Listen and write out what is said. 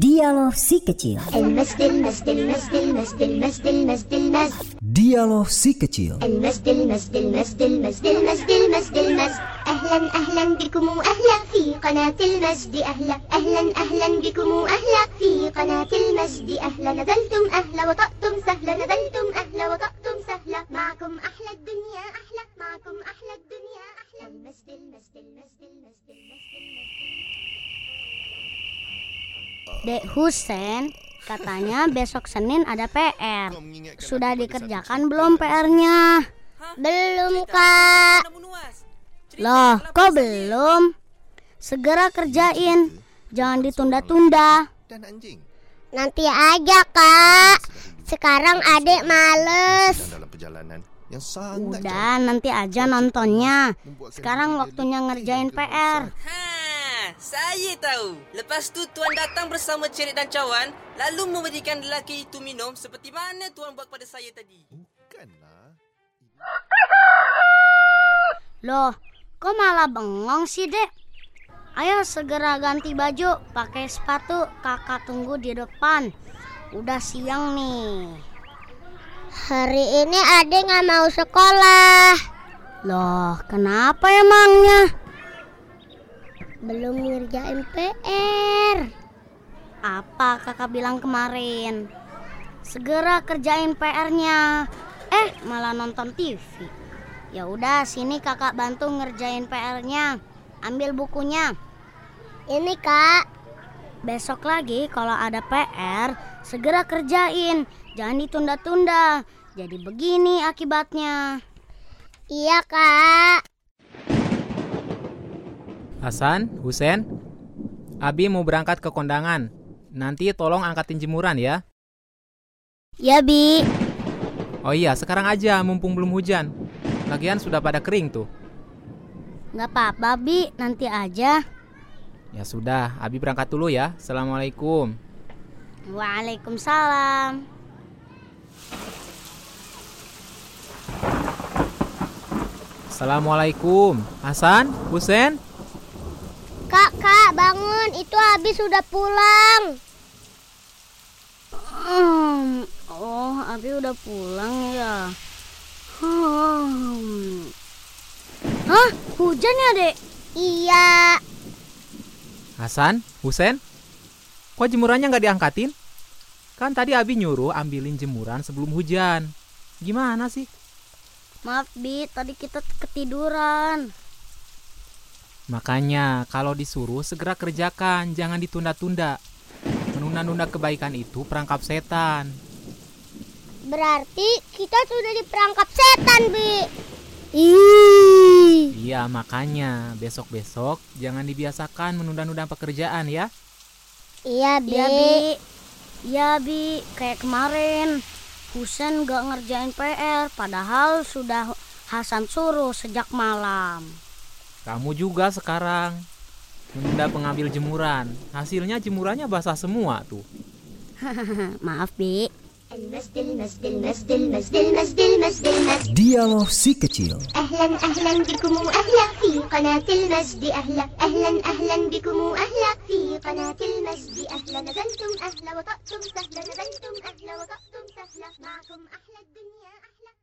Dialog si kecil. المسجد المسجد المسجد المسجد المسجد المسجد المسجد Dialog si kecil. المسجد المسجد المسجد المسجد المسجد المسجد المسجد أهلا أهلا بكم أهلا في قناة المسجد أهلا أهلا أهلا بكم أهلا في قناة المسجد أهلا نزلتم أهلا وطأتم سهلا نزلتم Dek Husen, katanya besok Senin ada PR. Sudah dikerjakan belum PR-nya? Belum, Kak. Loh, kok belum? Segera kerjain. Jangan ditunda-tunda. Nanti aja kak Sekarang adek males Udah, nanti aja nontonnya. Sekarang waktunya ngerjain PR. Saya tahu. Lepas tu tuan datang bersama cerit dan cawan, lalu memberikan lelaki itu minum seperti mana tuan buat pada saya tadi. bukanlah Loh, kok malah bengong sih, Dek? Ayo segera ganti baju, pakai sepatu, kakak tunggu di depan. Udah siang nih. Hari ini adek gak mau sekolah Loh, kenapa emangnya? Belum ngerjain PR Apa kakak bilang kemarin? Segera kerjain PR-nya. Eh, malah nonton TV. Ya udah, sini kakak bantu ngerjain PR-nya. Ambil bukunya. Ini kak Besok lagi kalau ada PR, segera kerjain. Jangan ditunda-tunda. Jadi begini akibatnya. Iya kak Hasan, Husen, Abi mau berangkat ke kondangan. Nanti tolong angkatin jemuran ya. Ya, Bi. Oh iya, sekarang aja mumpung belum hujan. Lagian sudah pada kering tuh. Nggak apa-apa, Bi. Nanti aja. Ya sudah, Abi berangkat dulu ya. Assalamualaikum. Waalaikumsalam. Assalamualaikum. Hasan, Husen, Kak bangun Itu habis sudah pulang Hmm, oh, Abi udah pulang ya. Hmm. Hah? Hujan ya, Dek? Iya Hasan, Husen. Kok jemurannya nggak diangkatin? Kan tadi Abi nyuruh ambilin jemuran sebelum hujan. Gimana sih? Maaf, Bi. Tadi kita ketiduran. Makanya kalau disuruh segera kerjakan, jangan ditunda-tunda. Menunda-nunda kebaikan itu perangkap setan. Berarti kita sudah diperangkap setan Bi Ih. Iya, makanya besok-besok jangan dibiasakan menunda-nunda pekerjaan ya. Iya Bi Iya, Bi. Iya, Bi. Kayak kemarin. Husen gak ngerjain PR, padahal sudah Hasan suruh sejak malam. Kamu juga sekarang. Menunda pengambil jemuran. Hasilnya jemurannya basah semua tuh. Maaf Bi. Dialog si kecil. Ahlan ahlan bikumu ahlak Fi qanatil masdi ahlak. Ahlan ahlan bikumu ahlak Fi qanatil masdi ahla Nazantum ahla wa ta'tum sahla Nazantum ahla wa ta'tum sahla Ma'akum ahla dunia ahlak.